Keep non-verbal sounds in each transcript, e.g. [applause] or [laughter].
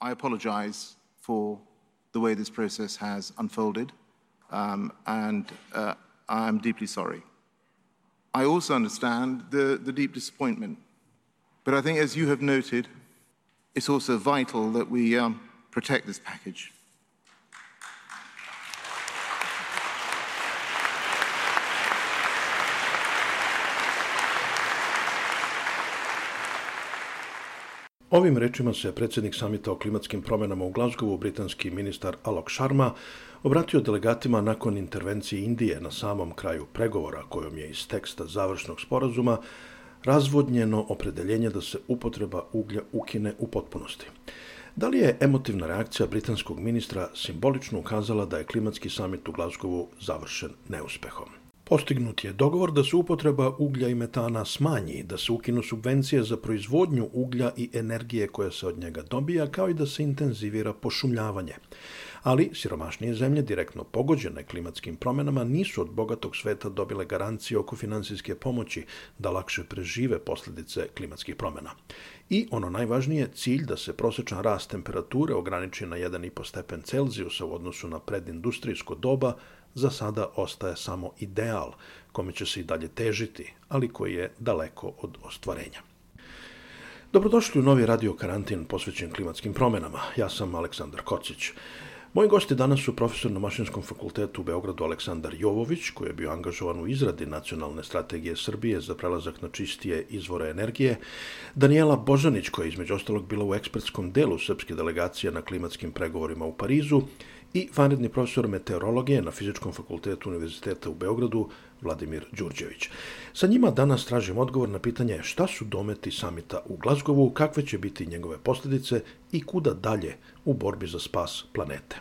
I apologize for the way this process has unfolded, um, and uh, I am deeply sorry. I also understand the, the deep disappointment. But I think, as you have noted, it's also vital that we um, protect this package. Ovim rečima se predsjednik samita o klimatskim promjenama u Glazgovu, britanski ministar Alok Sharma, obratio delegatima nakon intervencije Indije na samom kraju pregovora kojom je iz teksta završnog sporazuma razvodnjeno opredeljenje da se upotreba uglja ukine u potpunosti. Da li je emotivna reakcija britanskog ministra simbolično ukazala da je klimatski samit u Glazgovu završen neuspehom? Postignut je dogovor da se upotreba uglja i metana smanji, da se ukinu subvencije za proizvodnju uglja i energije koja se od njega dobija, kao i da se intenzivira pošumljavanje ali siromašnije zemlje direktno pogođene klimatskim promenama nisu od bogatog sveta dobile garancije oko finansijske pomoći da lakše prežive posljedice klimatskih promena. I ono najvažnije, cilj da se prosječan rast temperature ograniči na 1,5 stepen Celzijusa u odnosu na predindustrijsko doba, za sada ostaje samo ideal, kome će se i dalje težiti, ali koji je daleko od ostvarenja. Dobrodošli u novi radio karantin posvećen klimatskim promenama. Ja sam Aleksandar Kocić. Moji gosti danas su profesor na Mašinskom fakultetu u Beogradu Aleksandar Jovović, koji je bio angažovan u izradi nacionalne strategije Srbije za prelazak na čistije izvore energije, Daniela Božanić, koja je između ostalog bila u ekspertskom delu srpske delegacije na klimatskim pregovorima u Parizu i vanredni profesor meteorologije na Fizičkom fakultetu Univerziteta u Beogradu Vladimir Đurđević. Sa njima danas tražim odgovor na pitanje šta su dometi samita u Glazgovu, kakve će biti njegove posljedice i kuda dalje u borbi za spas planete.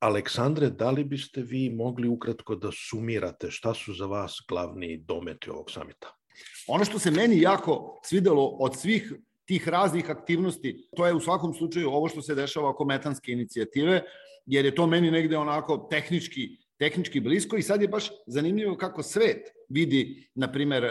Aleksandre, da li biste vi mogli ukratko da sumirate šta su za vas glavni dometi ovog samita? Ono što se meni jako svidelo od svih tih raznih aktivnosti, to je u svakom slučaju ovo što se dešava oko metanske inicijative, jer je to meni negde onako tehnički tehnički blisko i sad je baš zanimljivo kako svet vidi, na primer,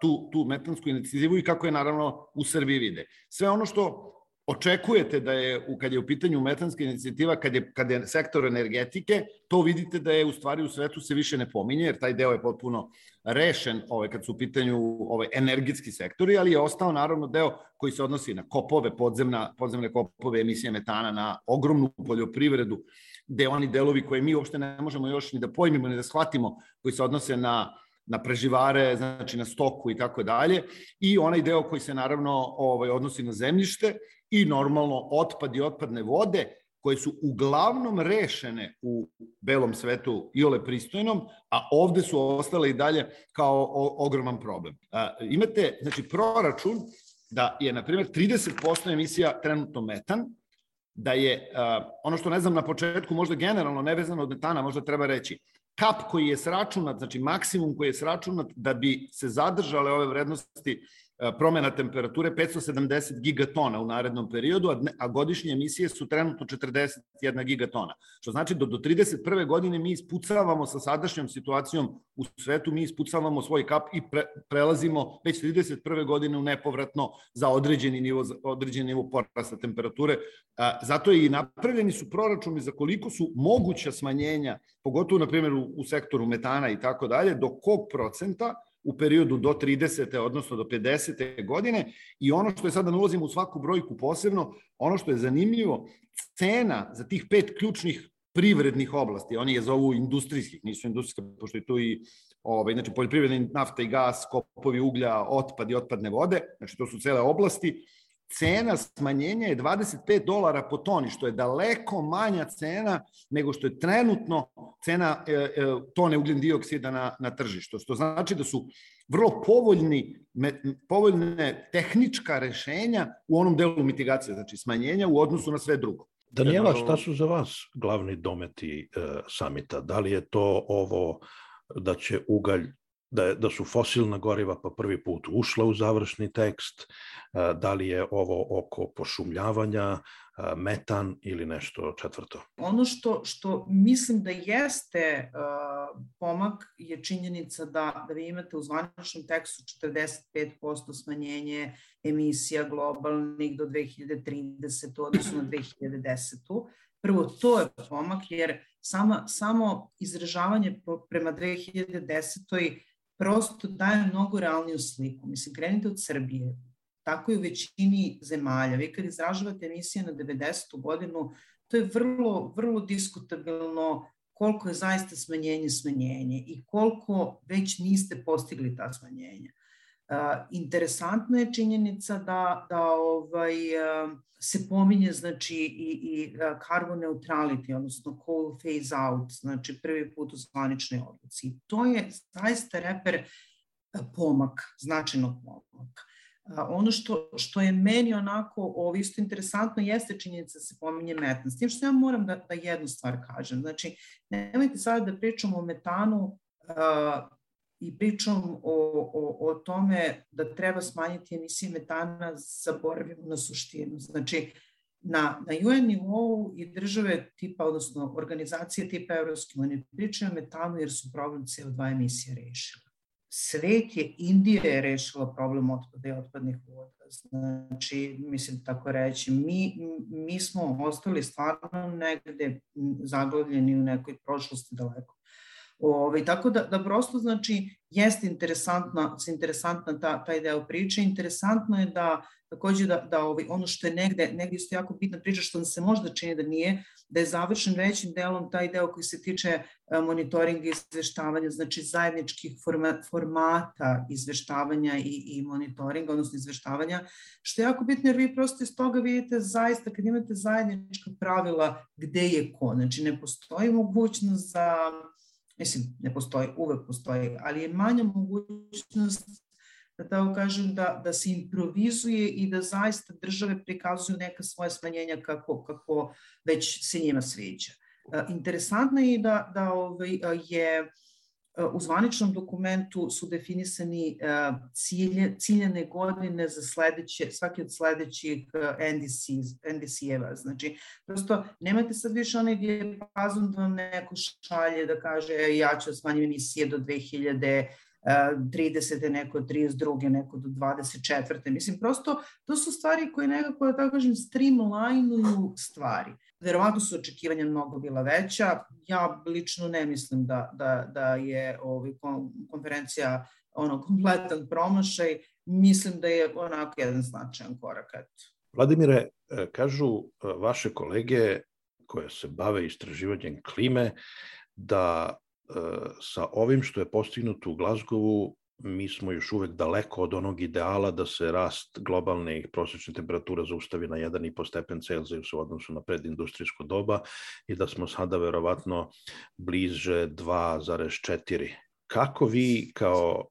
tu, tu metansku inicijativu i kako je naravno u Srbiji vide. Sve ono što očekujete da je, kad je u pitanju metanska inicijativa, kad je, kad je sektor energetike, to vidite da je u stvari u svetu se više ne pominje, jer taj deo je potpuno rešen ovaj, kad su u pitanju ovaj, energetski sektori, ali je ostao naravno deo koji se odnosi na kopove, podzemna, podzemne kopove, emisije metana, na ogromnu poljoprivredu, gde oni delovi koje mi uopšte ne možemo još ni da pojmimo, ni da shvatimo, koji se odnose na na preživare, znači na stoku i tako dalje, i onaj deo koji se naravno ovaj, odnosi na zemljište i normalno otpad i otpadne vode, koje su uglavnom rešene u belom svetu i ole pristojnom, a ovde su ostale i dalje kao ogroman problem. A, imate, znači, proračun da je, na primjer, 30% emisija trenutno metan, da je, a, ono što ne znam na početku, možda generalno nevezano od metana, možda treba reći, kap koji je sračunat, znači maksimum koji je sračunat da bi se zadržale ove vrednosti promena temperature 570 gigatona u narednom periodu, a godišnje emisije su trenutno 41 gigatona. Što znači da do 31. godine mi ispucavamo sa sadašnjom situacijom u svetu, mi ispucavamo svoj kap i pre, prelazimo već 31. godine u nepovratno za određeni nivo, za određeni nivo porasta temperature. Zato i napravljeni su proračuni za koliko su moguća smanjenja, pogotovo na primjer u, u sektoru metana i tako dalje, do kog procenta u periodu do 30. odnosno do 50. godine i ono što je sada da ulazimo u svaku brojku posebno, ono što je zanimljivo, cena za tih pet ključnih privrednih oblasti, oni je zovu industrijskih, nisu industrijske, pošto je tu i ovaj, znači poljoprivredna nafta i gas, kopovi uglja, otpad i otpadne vode, znači to su cele oblasti, cena smanjenja je 25 dolara po toni, što je daleko manja cena nego što je trenutno cena e, e, tone ugljen dioksida na, na tržištu. Što znači da su vrlo povoljni, me, povoljne tehnička rešenja u onom delu mitigacije, znači smanjenja u odnosu na sve drugo. Daniela, šta su za vas glavni dometi e, samita? Da li je to ovo da će ugalj da, da su fosilna goriva pa prvi put ušla u završni tekst, da li je ovo oko pošumljavanja, metan ili nešto četvrto? Ono što, što mislim da jeste uh, pomak je činjenica da, da vi imate u zvaničnom tekstu 45% smanjenje emisija globalnih do 2030. odnosno na 2010. Prvo, to je pomak jer sama, samo izražavanje prema 2010 prosto daje mnogo realniju sliku. Mislim, krenite od Srbije, tako i u većini zemalja. Vi kad izražavate emisije na 90. godinu, to je vrlo, vrlo diskutabilno koliko je zaista smanjenje smanjenje i koliko već niste postigli ta smanjenja. Interesantna je činjenica da, da ovaj, se pominje znači i, i carbon neutrality, odnosno coal phase out, znači prvi put u zvaničnoj odluci. To je zaista reper pomak, značajnog pomaka. Ono što, što je meni onako ovo isto interesantno jeste činjenica da se pominje metan. S tim što ja moram da, da jednu stvar kažem. Znači, nemojte sada da pričamo o metanu i pričam o, o, o tome da treba smanjiti emisije metana, zaboravimo na suštinu. Znači, na, na UN nivou i države tipa, odnosno organizacije tipa Evropske unije pričaju o metanu jer su problem CO2 emisije rešile. Svet je, Indija je rešila problem otpada i otpadnih voda. Znači, mislim tako reći, mi, mi smo ostali stvarno negde zaglavljeni u nekoj prošlosti daleko Ove, ovaj, tako da, da prosto znači jeste interesantna, interesantna ta, taj deo priče. Interesantno je da takođe da, da ovaj, ono što je negde, negde isto jako bitna priča što se možda čini da nije, da je završen većim delom taj deo koji se tiče e, monitoringa i izveštavanja, znači zajedničkih forma, formata izveštavanja i, i monitoringa, odnosno izveštavanja, što je jako bitno jer vi prosto iz toga vidite zaista kad imate zajednička pravila gde je ko, znači ne postoji mogućnost za Mislim, ne postoji, uvek postoji, ali je manja mogućnost da tako kažem, da, da se improvizuje i da zaista države prikazuju neka svoje smanjenja kako, kako već se njima sviđa. E, interesantno je da, da ovaj, je u zvaničnom dokumentu su definisani e, cilje, ciljene godine za sledeće, svaki od sledećih e, NDC-eva. Znači, prosto nemate sad više onaj dijapazon da vam neko šalje da kaže e, ja ću smanjiti emisije do 2000 30. neko 32. neko do 24. Mislim, prosto to su stvari koje nekako, da tako kažem, streamlinuju stvari. Verovatno su očekivanja mnogo bila veća. Ja lično ne mislim da, da, da je ovaj, konferencija ono kompletan promašaj. Mislim da je onako jedan značajan korak. Eto. Vladimire, e, kažu e, vaše kolege koje se bave istraživanjem klime da sa ovim što je postignuto u Glazgovu, mi smo još uvek daleko od onog ideala da se rast globalne prosječne temperatura zaustavi na 1,5 stepen Celzijus u odnosu na predindustrijsko doba i da smo sada verovatno bliže 2,4 Kako vi kao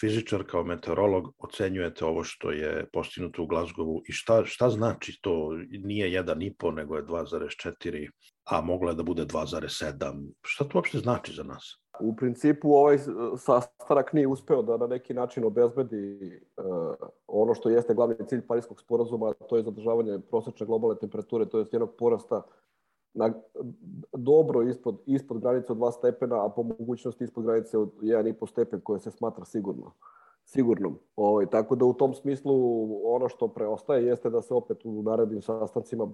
fizičar, kao meteorolog ocenjujete ovo što je postignuto u Glazgovu i šta, šta znači to? Nije 1,5 nego je 2,4, a moglo je da bude 2,7. Šta to uopšte znači za nas? U principu ovaj sastanak nije uspeo da na neki način obezbedi uh, ono što jeste glavni cilj Parijskog sporazuma, to je zadržavanje prosečne globalne temperature, to je njenog porasta na, dobro ispod, ispod granice od 2 stepena, a po mogućnosti ispod granice od 1,5 stepen koje se smatra sigurno sigurnom. Ovaj, tako da u tom smislu ono što preostaje jeste da se opet u narednim sastancima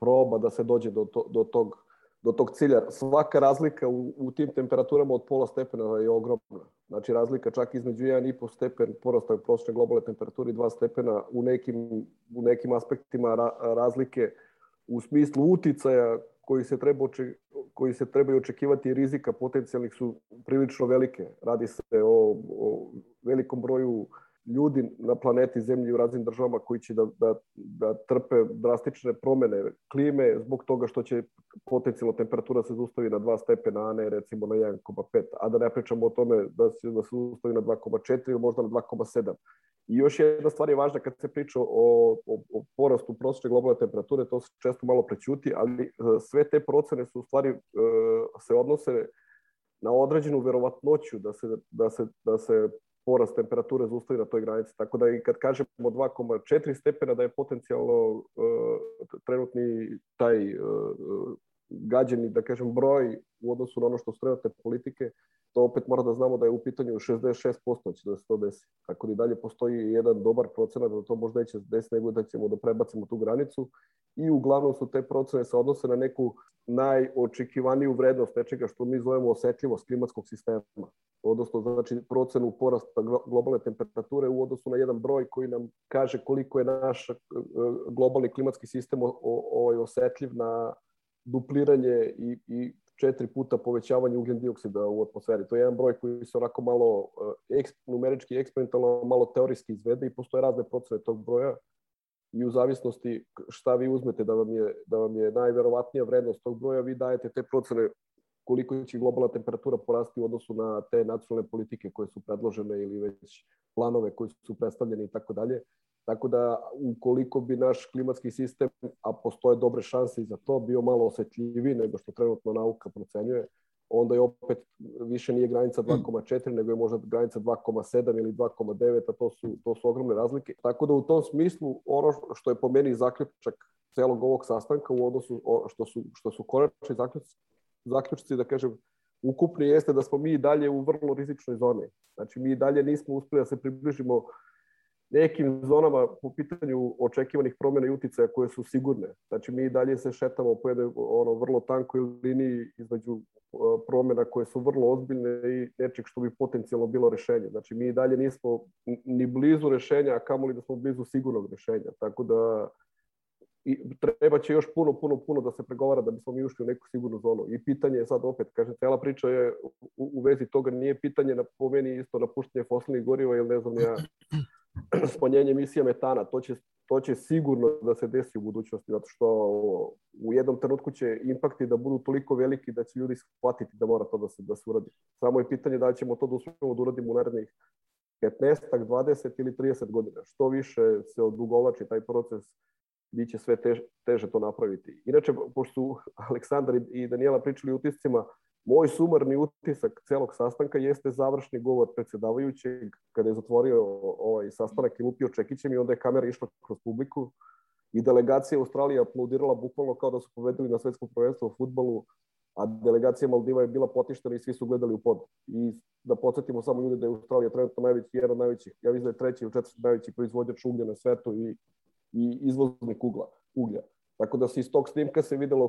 proba da se dođe do, to, do, tog, do tog cilja. Svaka razlika u, u tim temperaturama od pola stepena je ogromna. Znači razlika čak između 1,5 stepen porasta prosječne globalne temperature i 2 stepena u nekim, u nekim aspektima ra, razlike u smislu uticaja koji se, treba oče, koji se trebaju očekivati rizika potencijalnih su prilično velike. Radi se o, o velikom broju ljudi na planeti Zemlji u raznim državama koji će da, da, da trpe drastične promene klime zbog toga što će potencijalno temperatura se zustavi na 2 stepena, a ne recimo na 1,5. A da ne pričamo o tome da se, da se zustavi na 2,4 ili možda na 2,7. I još jedna stvar je važna kad se priča o, o, o porastu prosječne globalne temperature, to se često malo prećuti, ali e, sve te procene su u stvari e, se odnose na određenu verovatnoću da se, da se, da se porast temperature zaustavi na toj granici. Tako da i kad kažemo 2,4 stepena da je potencijalno uh, trenutni taj uh, gađeni, da kažem, broj u odnosu na ono što su politike, to opet mora da znamo da je u pitanju 66% će da se to desi. Tako da i dalje postoji jedan dobar procenat da to možda neće desiti, nego da ćemo da prebacimo tu granicu. I uglavnom su te procene se odnose na neku najočekivaniju vrednost nečega što mi zovemo osetljivost klimatskog sistema. Odnosno, znači, procenu porasta globalne temperature u odnosu na jedan broj koji nam kaže koliko je naš e, globalni klimatski sistem ovaj osetljiv na dupliranje i, i četiri puta povećavanje ugljen dioksida u atmosferi. To je jedan broj koji se onako malo e, eksp, numerički, eksperimentalno, malo teorijski izvede i postoje razne procene tog broja i u zavisnosti šta vi uzmete da vam je, da vam je najverovatnija vrednost tog broja, vi dajete te procene koliko će globalna temperatura porasti u odnosu na te nacionalne politike koje su predložene ili već planove koji su predstavljeni i tako dalje. Tako da, ukoliko bi naš klimatski sistem, a postoje dobre šanse i za to, bio malo osetljiviji nego što trenutno nauka procenjuje, onda je opet više nije granica 2,4, nego je možda granica 2,7 ili 2,9, a to su, to su ogromne razlike. Tako da u tom smislu ono što je po meni zaključak celog ovog sastanka u odnosu što su, što su konačni zaključci, zaključci, da kažem, ukupni jeste da smo mi dalje u vrlo rizičnoj zoni. Znači, mi dalje nismo uspeli da se približimo nekim zonama po pitanju očekivanih promjena i uticaja koje su sigurne. Znači, mi dalje se šetamo po jednoj ono, vrlo tankoj liniji između promjena koje su vrlo ozbiljne i nečeg što bi potencijalno bilo rešenje. Znači, mi dalje nismo ni blizu rešenja, a kamoli da smo blizu sigurnog rešenja. Tako da i treba će još puno, puno, puno da se pregovara da bismo mi ušli u neku sigurnu zonu. I pitanje je sad opet, kažem, cela priča je u, u vezi toga nije pitanje na po meni isto napuštanje fosilnih goriva ili ne znam ja [clears throat] smanjenje emisija metana. To će, to će sigurno da se desi u budućnosti, zato što u jednom trenutku će impakti da budu toliko veliki da će ljudi shvatiti da mora to da se, da se uradi. Samo je pitanje da ćemo to da uspemo da uradimo u narednih 15, 20 ili 30 godina. Što više se odugovlači taj proces, biće sve teže, teže to napraviti. Inače, pošto su Aleksandar i Daniela pričali utiscima, Moj sumarni utisak celog sastanka jeste završni govor predsedavajućeg kada je zatvorio ovaj sastanak i lupio čekićem i onda je kamera išla kroz publiku i delegacija Australije aplaudirala bukvalno kao da su povedili na svetskom prvenstvu u futbolu, a delegacija Maldiva je bila potištena i svi su gledali u pod. I da podsjetimo samo ljude da je Australija trenutno najveći, jedan od najvećih, ja mislim da je treći ili četvrti najveći proizvođač uglja na svetu i, i izvoznik ugla, uglja. Tako da se iz tog snimka se videlo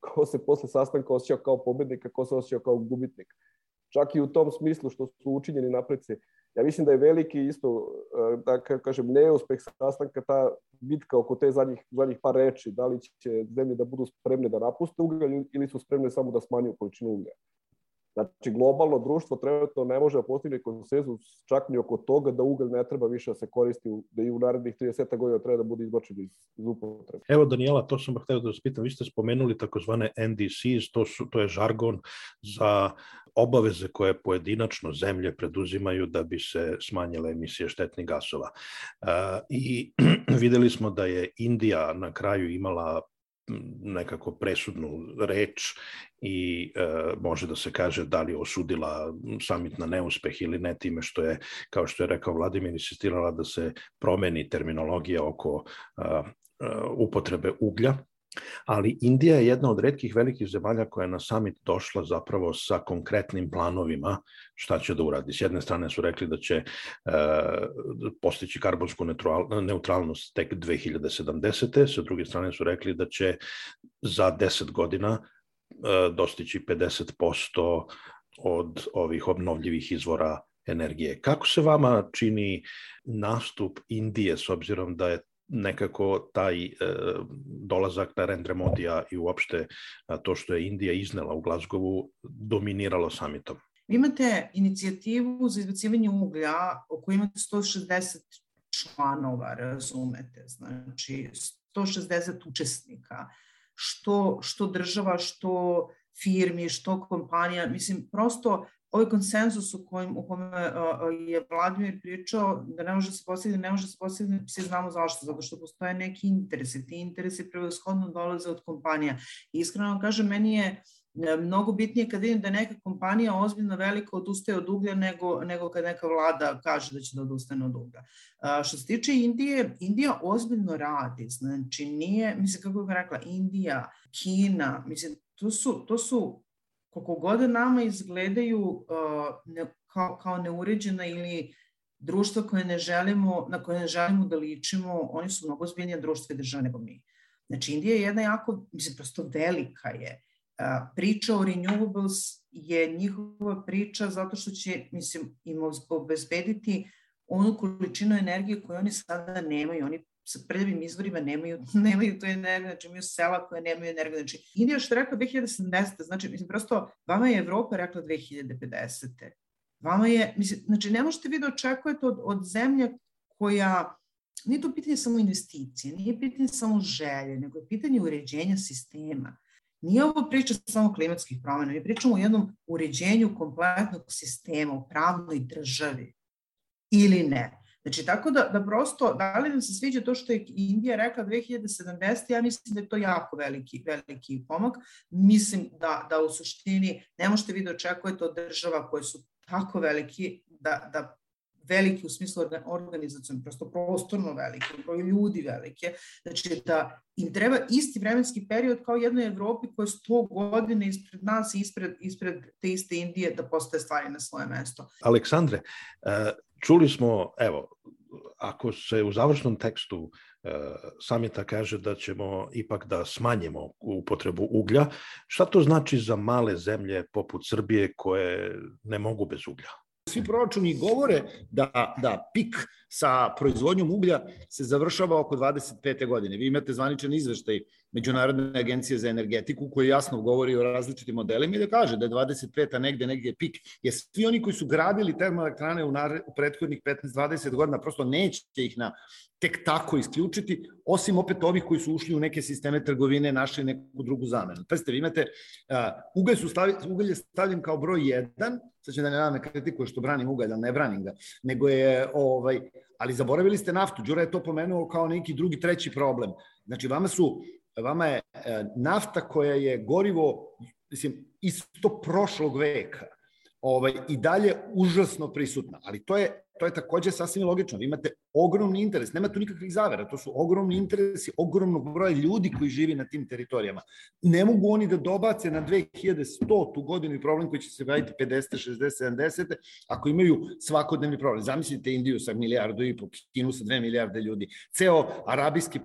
ko se posle sastanka osjećao kao pobednik, a ko se osjećao kao gubitnik. Čak i u tom smislu što su učinjeni napreci. Ja mislim da je veliki isto, e, da kažem, neuspeh sastanka ta bitka oko te zadnjih, zadnjih par reči, da li će zemlje da budu spremne da napuste ugalj ili su spremne samo da smanjuju količinu uglja. Znači, globalno društvo trenutno ne može da postigne konsenzus čak ni oko toga da ugalj ne treba više da se koristi, da i u narednih 30 godina treba da bude izbačen iz, iz upotrebe. Evo, Daniela, to sam hteo da vas pitam. Vi ste spomenuli takozvane NDCs, to, su, to je žargon za obaveze koje pojedinačno zemlje preduzimaju da bi se smanjile emisije štetnih gasova. Uh, I [clears throat] videli smo da je Indija na kraju imala nekako presudnu reč i e, može da se kaže da li je osudila samit na neuspeh ili ne time što je, kao što je rekao Vladimir, insistirala da se promeni terminologija oko e, e, upotrebe uglja Ali Indija je jedna od redkih velikih zemalja koja je na summit došla zapravo sa konkretnim planovima šta će da uradi. S jedne strane su rekli da će e, postići karbonsku neutralnost tek 2070. Sa druge strane su rekli da će za 10 godina e, dostići 50% od ovih obnovljivih izvora energije. Kako se vama čini nastup Indije s obzirom da je nekako taj e, dolazak na Rendre Modija i uopšte to što je Indija iznela u Glazgovu dominiralo samitom. Vi imate inicijativu za izbacivanje uglja o kojoj imate 160 članova, razumete, znači 160 učesnika, što, što država, što firmi, što kompanija, mislim, prosto ovaj konsenzus u kojem, u kome je Vladimir pričao da ne može se postići, ne može se postići, svi znamo zašto, zato što postoje neki interesi, ti interesi prevashodno dolaze od kompanija. I iskreno kažem, meni je E, mnogo bitnije kad vidim da neka kompanija ozbiljno velika odustaje od uglja nego, nego kad neka vlada kaže da će da odustane od uglja. A, što se tiče Indije, Indija ozbiljno radi, znači nije, mislim kako bih rekla, Indija, Kina, mislim, to su, to su koliko god nama izgledaju uh, ne, kao, kao neuređena ili društva koje ne želimo, na koje ne želimo da ličimo, oni su mnogo ozbiljnije društva i države nego mi. Znači, Indija je jedna jako, mislim, prosto velika je priča o renewables je njihova priča zato što će, mislim, im obezbediti onu količinu energije koju oni sada nemaju. Oni sa prljavim izvorima nemaju, [laughs] nemaju tu energiju, znači imaju sela koje nemaju energiju. Znači, Indija što je rekla 2070. Znači, mislim, prosto, vama je Evropa rekla 2050. Vama je, mislim, znači, ne možete vi da očekujete od, od zemlje koja nije to pitanje samo investicije, nije pitanje samo želje, nego je pitanje uređenja sistema. Nije ovo priča samo klimatskih promjena, mi pričamo o jednom uređenju kompletnog sistema u pravnoj državi ili ne. Znači, tako da, da prosto, da li nam se sviđa to što je Indija rekla 2070, ja mislim da je to jako veliki, veliki pomak. Mislim da, da u suštini ne možete vi da očekujete od država koje su tako veliki da, da veliki u smislu organizacijom, prosto prostorno veliki, broj ljudi velike, znači da im treba isti vremenski period kao jednoj Evropi koja je 100 godina ispred nas i ispred, ispred te iste Indije da postoje stvari na svoje mesto. Aleksandre, e, čuli smo, evo, ako se u završnom tekstu e, samita kaže da ćemo ipak da smanjimo upotrebu uglja, šta to znači za male zemlje poput Srbije koje ne mogu bez uglja? Svi proračuni govore da, da pik sa proizvodnjom uglja se završava oko 25. godine. Vi imate zvaničan izveštaj Međunarodne agencije za energetiku koji jasno govori o različitim modelima i da kaže da je 25. a negde, negde je pik. Jer svi oni koji su gradili termoelektrane u, u prethodnih 15-20 godina prosto neće ih na tek tako isključiti, osim opet ovih koji su ušli u neke sisteme trgovine, našli neku drugu zamenu. Pazite, vi imate, uh, ugalj, su stavi, ugalj je stavljen kao broj 1, sad će da ne nam kritikuje što branim ugalj, ali ne branim ga, nego je, ovaj, ali zaboravili ste naftu, Đura je to pomenuo kao neki drugi, treći problem. Znači, vama su, vama je uh, nafta koja je gorivo, mislim, isto prošlog veka, ovaj, i dalje užasno prisutna, ali to je to je takođe sasvim logično. Vi imate ogromni interes, nema tu nikakvih zavera, to su ogromni interesi ogromnog broja ljudi koji živi na tim teritorijama. Ne mogu oni da dobace na 2100 tu godinu i problem koji će se vajiti 50, 60, 70, ako imaju svakodnevni problem. Zamislite Indiju sa milijardu i po, Kinu sa 2 milijarde ljudi. Ceo arabijski,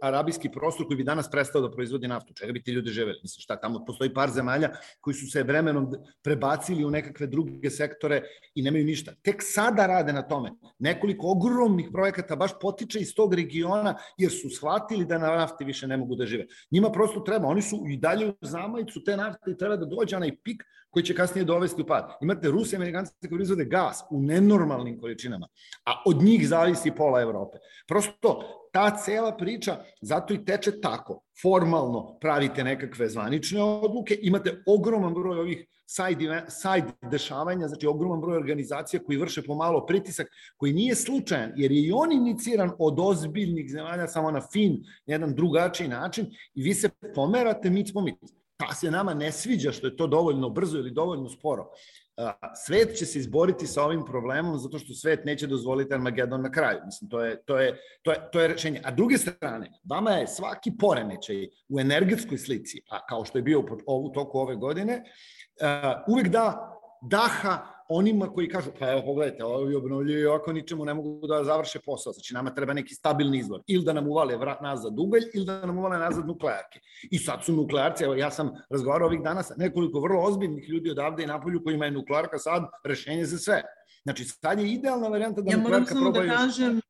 arabijski prostor koji bi danas prestao da proizvodi naftu. Čega bi ti ljudi živeli? Mislim, šta, tamo postoji par zemalja koji su se vremenom prebacili u nekakve druge sektore i nemaju ništa. Tek sada rade na tome. Nekoliko ogromnih projekata baš potiče iz tog regiona jer su shvatili da na nafti više ne mogu da žive. Njima prosto treba, oni su i dalje u zamajcu te nafte i treba da dođe onaj pik koji će kasnije dovesti u pad. Imate Rusi i Amerikanci koji proizvode gas u nenormalnim količinama, a od njih zavisi pola Evrope. Prosto ta cela priča zato i teče tako. Formalno pravite nekakve zvanične odluke, imate ogroman broj ovih side, side dešavanja, znači ogroman broj organizacija koji vrše pomalo pritisak, koji nije slučajan, jer je i on iniciran od ozbiljnih zemalja samo na fin, jedan drugačiji način i vi se pomerate mic po mic. Pa se nama ne sviđa što je to dovoljno brzo ili dovoljno sporo. Svet će se izboriti sa ovim problemom zato što svet neće dozvoliti Armagedon na kraju. Mislim, to je, to je, to je, to je rešenje. A druge strane, vama je svaki poremećaj u energetskoj slici, a kao što je bio u toku ove godine, uvek da daha onima koji kažu, pa evo pogledajte, ovi obnovljivi ovako ničemu ne mogu da završe posao, znači nama treba neki stabilni izvor, ili da nam uvale vrat nazad ugalj, ili da nam uvale nazad nuklearke. I sad su nuklearci, evo ja sam razgovarao ovih dana sa nekoliko vrlo ozbiljnih ljudi odavde i napolju kojima je nuklearka sad rešenje za sve. Znači, sad je idealna varijanta da ja nuklearka probaju... Ja moram samo da kažem,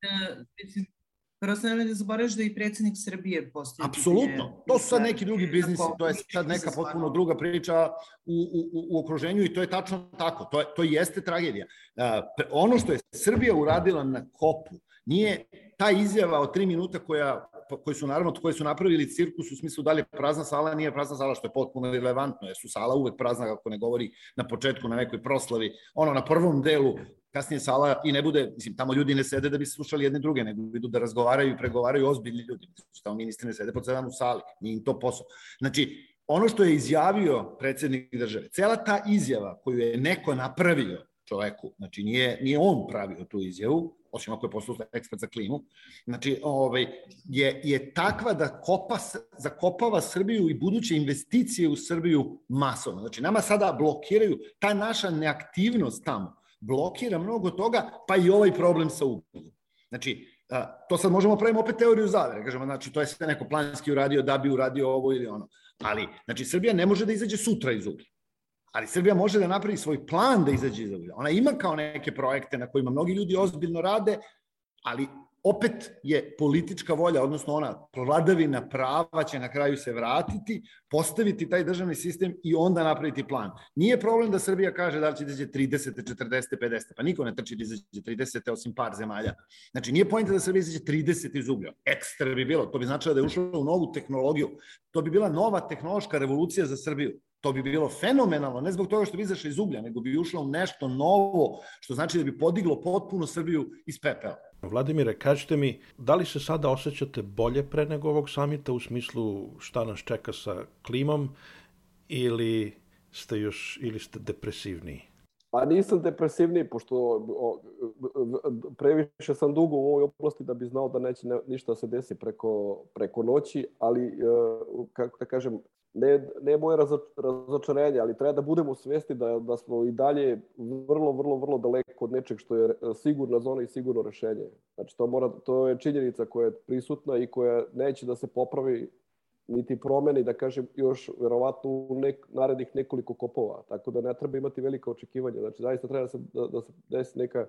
Prosto nemoj da zaboraviš da i predsednik Srbije postoji. Apsolutno. To su sad neki drugi biznisi, to je sad neka potpuno druga priča u, u, u okruženju i to je tačno tako. To, je, to jeste tragedija. Uh, ono što je Srbija uradila na kopu nije ta izjava od tri minuta koja koji su naravno koji su napravili cirkus u smislu da li je prazna sala, nije prazna sala, što je potpuno relevantno, jer su sala uvek prazna kako ne govori na početku na nekoj proslavi. Ono na prvom delu kasnije sala i ne bude, mislim, tamo ljudi ne sede da bi slušali jedne druge, nego idu da razgovaraju i pregovaraju ozbiljni ljudi. Tamo ministri ne sede po sedam u sali, nije im to posao. Znači, ono što je izjavio predsednik države, cela ta izjava koju je neko napravio čoveku, znači nije, nije on pravio tu izjavu, osim ako je postao ekspert za klimu, znači ovaj, je, je takva da kopa, zakopava Srbiju i buduće investicije u Srbiju masovno. Znači nama sada blokiraju, ta naša neaktivnost tamo blokira mnogo toga, pa i ovaj problem sa ugljem. Znači, to sad možemo pravimo opet teoriju zavere, kažemo, znači to je sve neko planski uradio da bi uradio ovo ili ono. Ali, znači, Srbija ne može da izađe sutra iz uglja. Ali Srbija može da napravi svoj plan da izađe iz uglja. Ona ima kao neke projekte na kojima mnogi ljudi ozbiljno rade, ali opet je politička volja, odnosno ona vladavina prava će na kraju se vratiti, postaviti taj državni sistem i onda napraviti plan. Nije problem da Srbija kaže da li će da izađe 30, 40, 50, pa niko ne trči da izađe 30 osim par zemalja. Znači nije pojenta da Srbija izađe 30 iz uglja. Ekstra bi bilo, to bi značilo da je ušlo u novu tehnologiju. To bi bila nova tehnološka revolucija za Srbiju. To bi bilo fenomenalno, ne zbog toga što bi izašla iz uglja, nego bi ušlo u nešto novo, što znači da bi podiglo potpuno Srbiju iz pepela. Vladimire, kažite mi, da li se sada osjećate bolje pre nego ovog samita u smislu šta nas čeka sa klimom ili ste još ili ste depresivniji? Pa nisam depresivniji, pošto previše sam dugo u ovoj oblasti da bi znao da neće ništa se desi preko, preko noći, ali, e, kako da kažem, ne, ne moje razočarenje, ali treba da budemo svesti da, da smo i dalje vrlo, vrlo, vrlo daleko od nečeg što je sigurna zona i sigurno rešenje. Znači, to, mora, to je činjenica koja je prisutna i koja neće da se popravi niti promeni, da kažem, još verovatno u nek, narednih nekoliko kopova. Tako da ne treba imati velika očekivanja. Znači, zaista treba da se, da, da se desi neka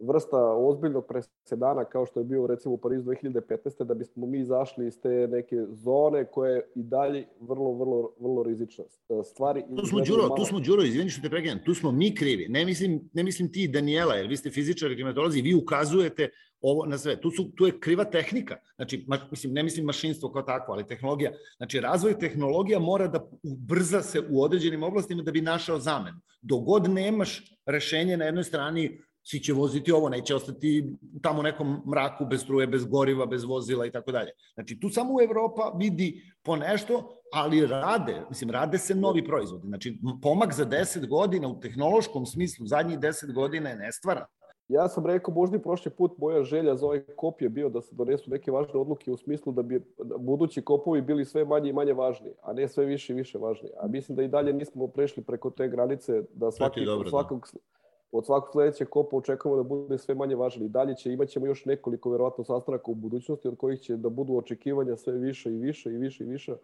vrsta ozbiljnog presedana kao što je bio recimo u Parizu 2015. da bismo mi izašli iz te neke zone koje je i dalje vrlo, vrlo, vrlo rizična. Stvari tu smo, Đuro, malo... tu smo, Đuro, izvini što te pregledam, tu smo mi krivi. Ne mislim, ne mislim ti, Daniela, jer vi ste fizičari, klimatolozi, vi ukazujete ovo na sve. Tu, su, tu je kriva tehnika. Znači, ma, mislim, ne mislim mašinstvo kao takvo, ali tehnologija. Znači, razvoj tehnologija mora da ubrza se u određenim oblastima da bi našao zamenu. Dogod nemaš rešenje na jednoj strani svi će voziti ovo, neće ostati tamo u nekom mraku bez struje, bez goriva, bez vozila i tako dalje. Znači, tu samo Evropa vidi po nešto, ali rade, mislim, rade se novi proizvodi. Znači, pomak za 10 godina u tehnološkom smislu zadnjih 10 godina je nestvaran. Ja sam rekao možda i prošli put moja želja za ovaj kop je bio da se donesu neke važne odluke u smislu da bi budući kopovi bili sve manje i manje važni, a ne sve više i više važni. A mislim da i dalje nismo prešli preko te granice da svaki, dobro, da. svakog, da od svakog sledećeg kopa očekujemo da bude sve manje važan. I dalje će, imaćemo još nekoliko verovatno sastanaka u budućnosti od kojih će da budu očekivanja sve više i više i više i više.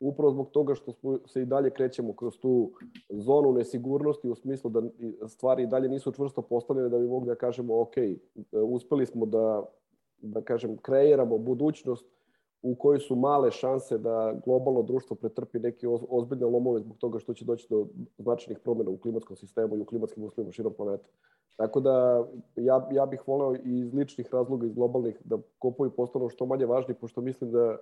Upravo zbog toga što se i dalje krećemo kroz tu zonu nesigurnosti u smislu da stvari i dalje nisu čvrsto postavljene da bi mogli da kažemo ok, uspeli smo da, da kažem, kreiramo budućnost u kojoj su male šanse da globalno društvo pretrpi neke ozbiljne lomove zbog toga što će doći do značajnih promjena u klimatskom sistemu i u klimatskim uslovima širom planeta. Tako da ja, ja bih voleo i iz ličnih razloga, iz globalnih, da kopovi postanu što manje važni, pošto mislim da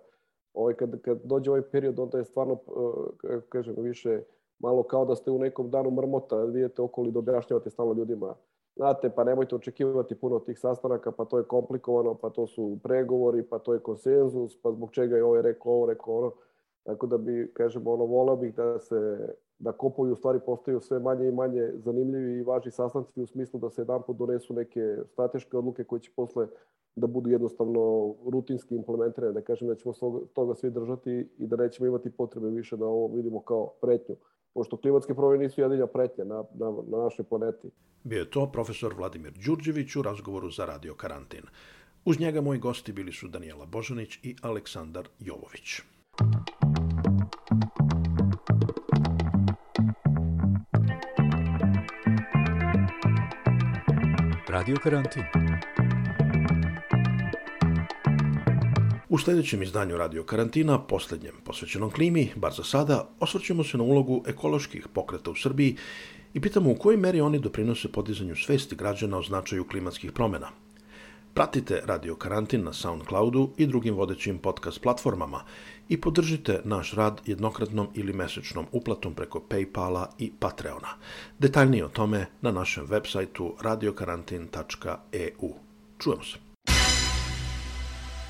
ovaj, kad, kad dođe ovaj period, onda je stvarno, eh, kako kažem, više malo kao da ste u nekom danu mrmota, vidite okoli da objašnjavate stalno ljudima Znate, pa nemojte očekivati puno tih sastanaka, pa to je komplikovano, pa to su pregovori, pa to je konsenzus, pa zbog čega je ovaj rekao ovo, rekao ono. Tako da bi, kažemo, ono, volao bih da se, da kopovi u stvari postaju sve manje i manje zanimljivi i važni sastanci u smislu da se jedan put donesu neke strateške odluke koje će posle da budu jednostavno rutinski implementirane, da kažem da ćemo toga svi držati i da nećemo imati potrebe više da ovo vidimo kao pretnju pošto klimatske promjene nisu jedinja pretnja na, na, na našoj planeti. Bio je to profesor Vladimir Đurđević u razgovoru za Radio Karantin. Uz njega moji gosti bili su Danijela Božanić i Aleksandar Jovović. Radio Karantin. U sledećem izdanju Radio Karantina, poslednjem posvećenom klimi, bar za sada, osvrćemo se na ulogu ekoloških pokreta u Srbiji i pitamo u kojoj meri oni doprinose podizanju svesti građana o značaju klimatskih promena. Pratite Radio Karantin na Soundcloudu i drugim vodećim podcast platformama i podržite naš rad jednokratnom ili mesečnom uplatom preko Paypala i Patreona. Detaljnije o tome na našem web sajtu radiokarantin.eu. Čujemo se.